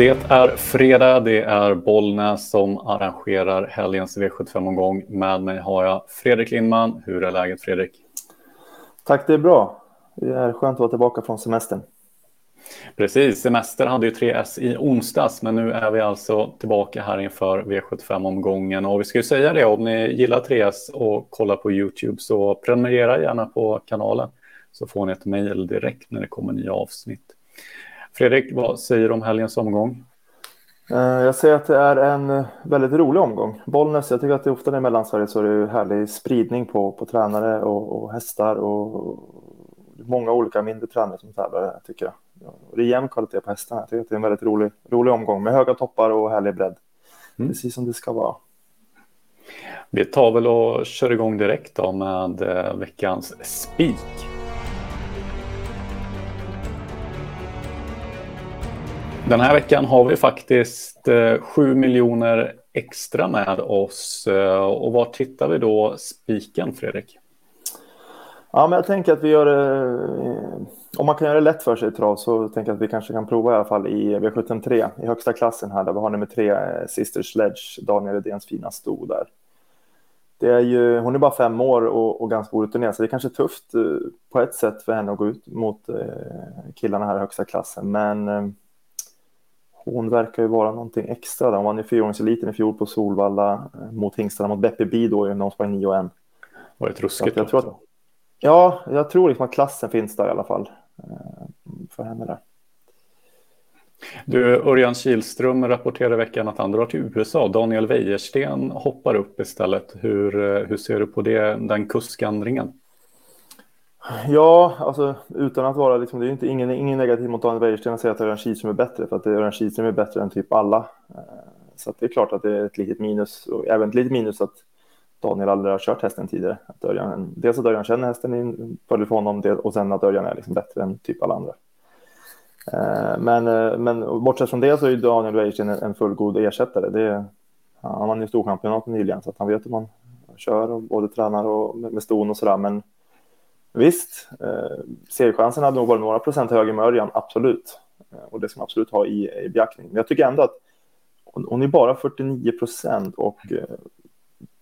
Det är fredag, det är Bollnäs som arrangerar helgens V75-omgång. Med mig har jag Fredrik Lindman. Hur är läget Fredrik? Tack, det är bra. Det är skönt att vara tillbaka från semestern. Precis, semester hade ju 3S i onsdags, men nu är vi alltså tillbaka här inför V75-omgången. Och vi ska ju säga det, om ni gillar 3S och kollar på YouTube så prenumerera gärna på kanalen så får ni ett mejl direkt när det kommer nya avsnitt. Fredrik, vad säger du om helgens omgång? Eh, jag säger att det är en eh, väldigt rolig omgång. Bollnäs, jag tycker att det ofta i Mellansverige så är det härlig spridning på, på tränare och, och hästar och många olika mindre tränare som tävlar, tycker jag. Det är jämn kvalitet på hästarna. Jag tycker att det är en väldigt rolig, rolig omgång med höga toppar och härlig bredd. Mm. Precis som det ska vara. Vi tar väl och kör igång direkt då med eh, veckans spik. Den här veckan har vi faktiskt eh, 7 miljoner extra med oss. Eh, och var tittar vi då spiken, Fredrik? Ja, men jag tänker att vi gör det... Eh, om man kan göra det lätt för sig i trav så tänker jag att vi kanske kan prova i alla fall i V73 i högsta klassen här där vi har nummer tre, eh, Sister Sledge, Daniel Redéns fina sto där. Det är ju, hon är bara fem år och, och ganska orutinerad så det är kanske tufft eh, på ett sätt för henne att gå ut mot eh, killarna här i högsta klassen. Men hon verkar ju vara någonting extra. Där. Hon vann ju fyraåringseliten i fjol på Solvalla mot hingstarna mot Beppe Bi då när hon sprang 9 och 1. Var det ruskigt jag tror att, Ja, jag tror liksom att klassen finns där i alla fall eh, för henne där. Du, Örjan Kihlström rapporterade i veckan att han drar till USA. Daniel Wäjersten hoppar upp istället. Hur, eh, hur ser du på det, den kuskandringen? Ja, alltså utan att vara liksom, det är inte ingen, ingen negativ mot Daniel Wäjersten att säga att Örjan Kihlström är bättre, för att Örjan Kihlström är bättre än typ alla. Eh, så det är klart att det är ett litet minus, och även ett litet minus att Daniel aldrig har kört hästen tidigare. Att Örjan, dels att Örjan känner hästen in, följer för honom och sen att Örjan är liksom bättre än typ alla andra. Eh, men, eh, men bortsett från det så är Daniel Wäjersten en fullgod ersättare. Det, han vann ju storchampionatet nyligen så att han vet hur man kör och både tränar och med ston och sådär. Men visst, eh, segerchansen hade nog varit några procent högre med Örjan, absolut. Eh, och det ska man absolut ha i, i beaktning. Men jag tycker ändå att hon är bara 49 procent och eh,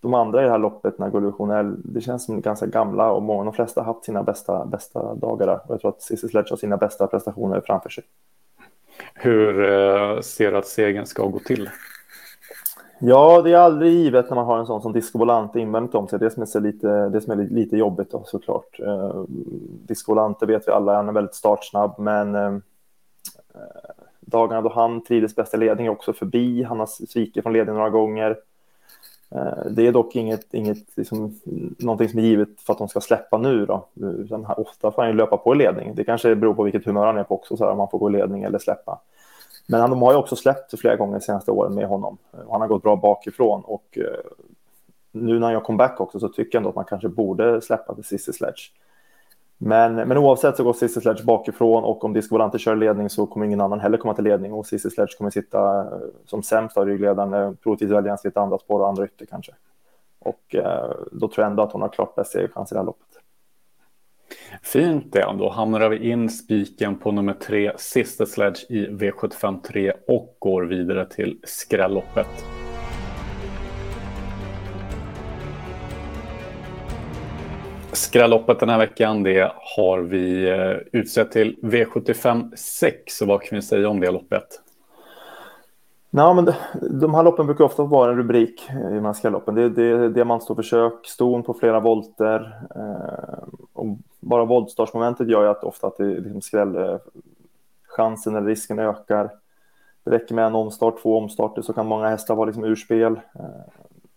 de andra i det här loppet, Nagolo Jonell, det känns som ganska gamla och många, de flesta har haft sina bästa, bästa dagar där. Och jag tror att Cissi Sledge har sina bästa prestationer framför sig. Hur eh, ser du att segern ska gå till? Ja, det är aldrig givet när man har en sån som Disco Volante invändigt om sig. Det som är, lite, det som är lite jobbigt då, såklart. Eh, Disco Volante vet vi alla, han är väldigt startsnabb, men eh, eh dagarna då han trivdes bäst i ledning är också förbi. Han har svikit från ledningen några gånger. Eh, det är dock inget, inget liksom, någonting som är givet för att de ska släppa nu. Då. Utan ofta får han ju löpa på i ledning. Det kanske beror på vilket humör han är på också, så här, om han får gå i ledning eller släppa. Men de har ju också släppt flera gånger de senaste åren med honom. Han har gått bra bakifrån och eh, nu när han gör comeback också så tycker jag ändå att man kanske borde släppa till Cissi Sledge. Men, men oavsett så går Cissi Sledge bakifrån och om Disco Volante kör ledning så kommer ingen annan heller komma till ledning och Cissi Sledge kommer sitta eh, som sämst av ryggledaren, eh, troligtvis välja ens lite andra spår och andra ytter kanske. Och eh, då tror jag ändå att hon har klart bäst segerchans i det här loppet. Fint det, då hamnar vi in spiken på nummer tre, Sister Sledge i V75 3 och går vidare till skrälloppet. Skrälloppet den här veckan det har vi eh, utsett till V75 6. så vad kan vi säga om det loppet? Nej, men de här loppen brukar ofta vara en rubrik i de här skrälloppen. Det, det, det ston på flera volter. Eh, och bara voltstartsmomentet gör ju att ofta att det liksom skräll, eh, chansen eller risken ökar. Det räcker med en omstart, två omstarter så kan många hästar vara liksom ur spel. Eh,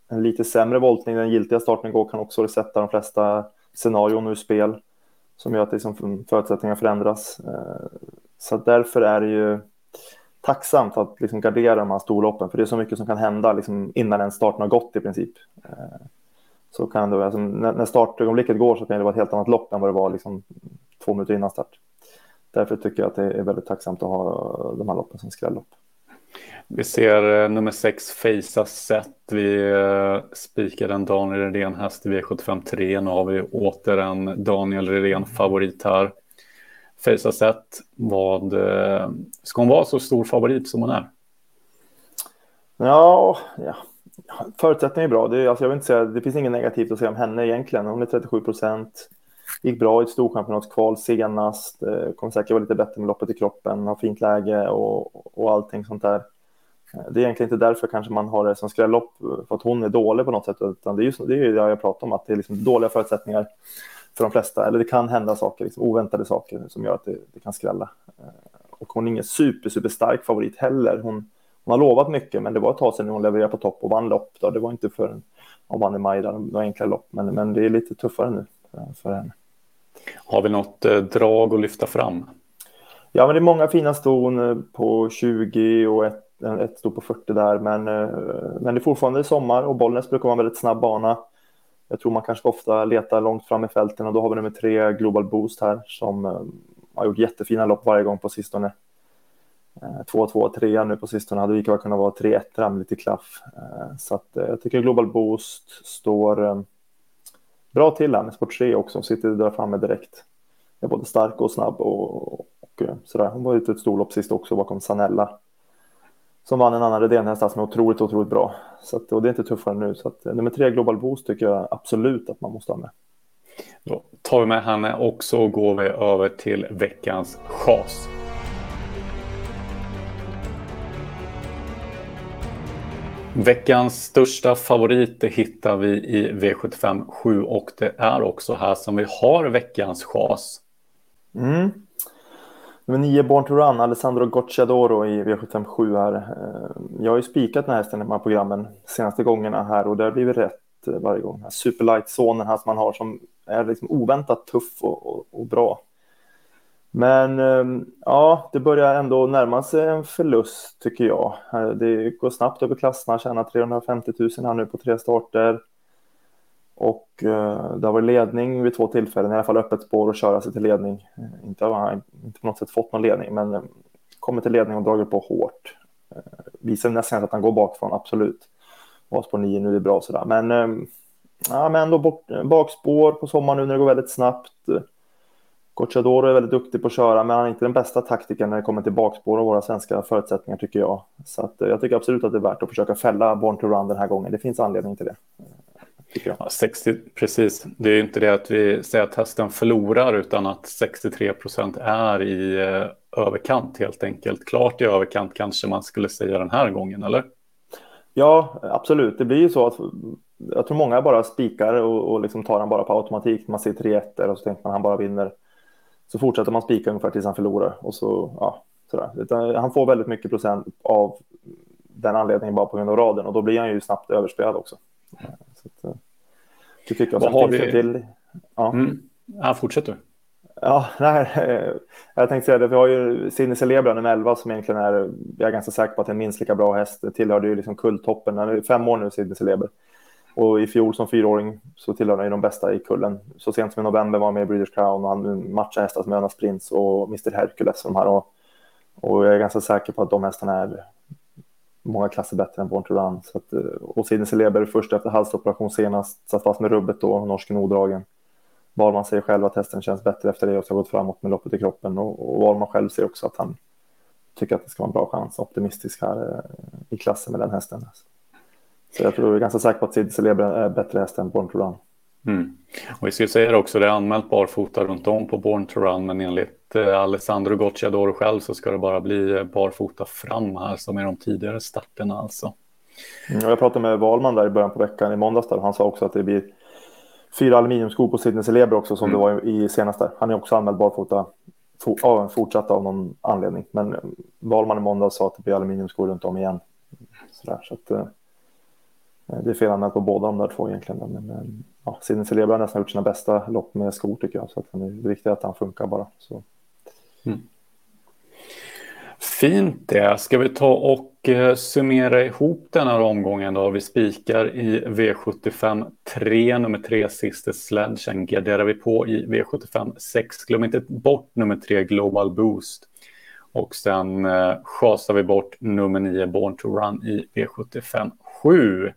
en lite sämre voltning den giltiga starten går kan också sätta de flesta scenarion ur spel som gör att liksom förutsättningarna förändras. Eh, så därför är det ju tacksamt att liksom gardera de här storloppen, för det är så mycket som kan hända liksom innan den starten har gått i princip. Eh, så kan det, alltså, när startögonblicket går så kan det vara ett helt annat lopp än vad det var liksom två minuter innan start. Därför tycker jag att det är väldigt tacksamt att ha de här loppen som skrällopp. Vi ser eh, nummer sex Fejsa Set. Vi eh, spikar en Daniel Redén häst i V75 3. Nu har vi åter en Daniel Redén favorit här. Face sett. Vad, eh, ska hon vara så stor favorit som hon är? Ja, ja. förutsättningen är bra. Det, alltså jag vill inte säga, det finns inget negativt att säga om henne egentligen. Hon är 37 procent. Gick bra i ett storchampionatskval senast. Eh, kommer säkert vara lite bättre med loppet i kroppen. Har fint läge och, och allting sånt där. Det är egentligen inte därför kanske man har det som skrällopp för att hon är dålig på något sätt, utan det är det, är ju det jag pratar om, att det är liksom dåliga förutsättningar för de flesta, eller det kan hända saker, liksom oväntade saker som gör att det, det kan skrälla. Eh, och hon är ingen super, super stark favorit heller. Hon, hon har lovat mycket, men det var ett tag sedan hon levererade på topp och vann lopp. Då. Det var inte för hon vann i maj, där, några enkla lopp, men, men det är lite tuffare nu för, för henne. Har vi något eh, drag att lyfta fram? Ja, men det är många fina ston eh, på 20 och ett, ett sto på 40 där, men, men det är fortfarande sommar och Bollnäs brukar vara en väldigt snabb bana. Jag tror man kanske ofta letar långt fram i fälten och då har vi nummer tre Global Boost här som eh, har gjort jättefina lopp varje gång på sistone. 2-2, eh, 3 nu på sistone hade lika väl kunnat vara 3-1 med lite klaff. Eh, så att eh, jag tycker Global Boost står eh, bra till här med Sport 3 också, sitter där framme direkt. Är både stark och snabb och, och eh, sådär. Hon var ute ett storlopp sist också bakom Sanella som vann en annan Redén-häst som är otroligt, otroligt bra. Så att, och det är inte tuffare nu. Så att, nummer tre, Global Boost, tycker jag absolut att man måste ha med. Då tar vi med henne och så går vi över till veckans chas. Veckans största favorit hittar vi i V75 7 och det är också här som vi har veckans chas. Mm. Nummer 9, Born to Run, Alessandro Gocciadoro i V757 här. Eh, jag har ju spikat den här hästen i de här programmen senaste gångerna här och det har blivit rätt eh, varje gång. Superlight-sonen här som man har som är liksom oväntat tuff och, och, och, bra. Men ehm, ja, det börjar ändå närma sig en förlust tycker jag. Eh, det går snabbt över klasserna, tjänar 350 000 här nu på tre starter. Och eh, det har varit ledning vid två tillfällen, i alla fall öppet spår och köra sig till ledning. Inte har han inte på något sätt fått någon ledning, men eh, kommer till ledning och dragit på hårt. Eh, visar nästan att han går bakifrån, absolut. Var på nio nu, det är bra sådär. Men, eh, ja, men ändå bort, bakspår på sommaren nu när det går väldigt snabbt. Gocciadoro är väldigt duktig på att köra, men han är inte den bästa taktiken när det kommer till bakspår och våra svenska förutsättningar tycker jag. Så att, jag tycker absolut att det är värt att försöka fälla Born to Run den här gången. Det finns anledning till det tycker jag. Ja, 60, precis. Det är inte det att vi säger att hästen förlorar utan att 63 procent är i eh, överkant helt enkelt. Klart i överkant kanske man skulle säga den här gången, eller? Ja, absolut. Det blir ju så att jag tror många bara spikar och, och liksom tar han bara på automatik. Man ser 3-1 och så tänker man han bara vinner. Så fortsätter man spika ungefär tills han förlorar och så, ja, sådär. Han får väldigt mycket procent av den anledningen bara på grund av raden och då blir han ju snabbt överspelad också. Så att, eh, tycker jag. Vad har vi? Till, ja. Mm. ja, fortsätt du. Ja, nej, jag tänkte säga det. Vi har ju Sidney Celebra nummer 11 som egentligen är, jag är ganska säker på att det är en minst lika bra häst. Det tillhörde ju liksom kulltoppen. Han är fem år nu, Sidney Celebra. Och i fjol som fyraåring så tillhörde han ju de bästa i kullen. Så sent som i november var han med i British Crown och han matchade hästar som Önas Prince och Mr Hercules. Och, de här. Och, och jag är ganska säker på att de hästarna är många klasser bättre än Born to Run. Så att, eh, och Sidney Celeber först efter halsoperation senast, satt fast med rubbet då, norsken odragen. Wahlman säger själv att hästen känns bättre efter det och har gått framåt med loppet i kroppen. Och, och Wahlman själv säger också att han tycker att det ska vara en bra chans, optimistisk här eh, i klassen med den hästen. Så jag tror jag är ganska säker på att Sidney Celeber är bättre häst än Born to Run. Mm. Och vi ska säga det också, det är anmält barfota runt om på Born to Run, men enligt eh, Alessandro Gocciadoro själv så ska det bara bli eh, barfota fram här som är de tidigare starterna alltså. Mm, jag pratade med Valman där i början på veckan i måndags där, han sa också att det blir fyra aluminiumskor på Sidney Celebre också som mm. det var i senaste. Han är också anmäld barfota for, fortsatt av någon anledning, men Valman i måndags sa att det blir aluminiumskor runt om igen. Så, så att, eh, Eh, det är fel anmält på båda de där två egentligen. Men, eh, ja, Sidney Celebra har nästan gjort sina bästa lopp med skor tycker jag. Så att det är att han funkar bara. Så. Mm. Fint det. Ska vi ta och eh, summera ihop den här omgången då? Vi spikar i V75 3, nummer 3, Sister Sledge. Sen garderar vi på i V75 6. Glöm inte bort nummer 3, Global Boost. Och sen eh, chasar vi bort nummer 9, Born to Run i V75 7.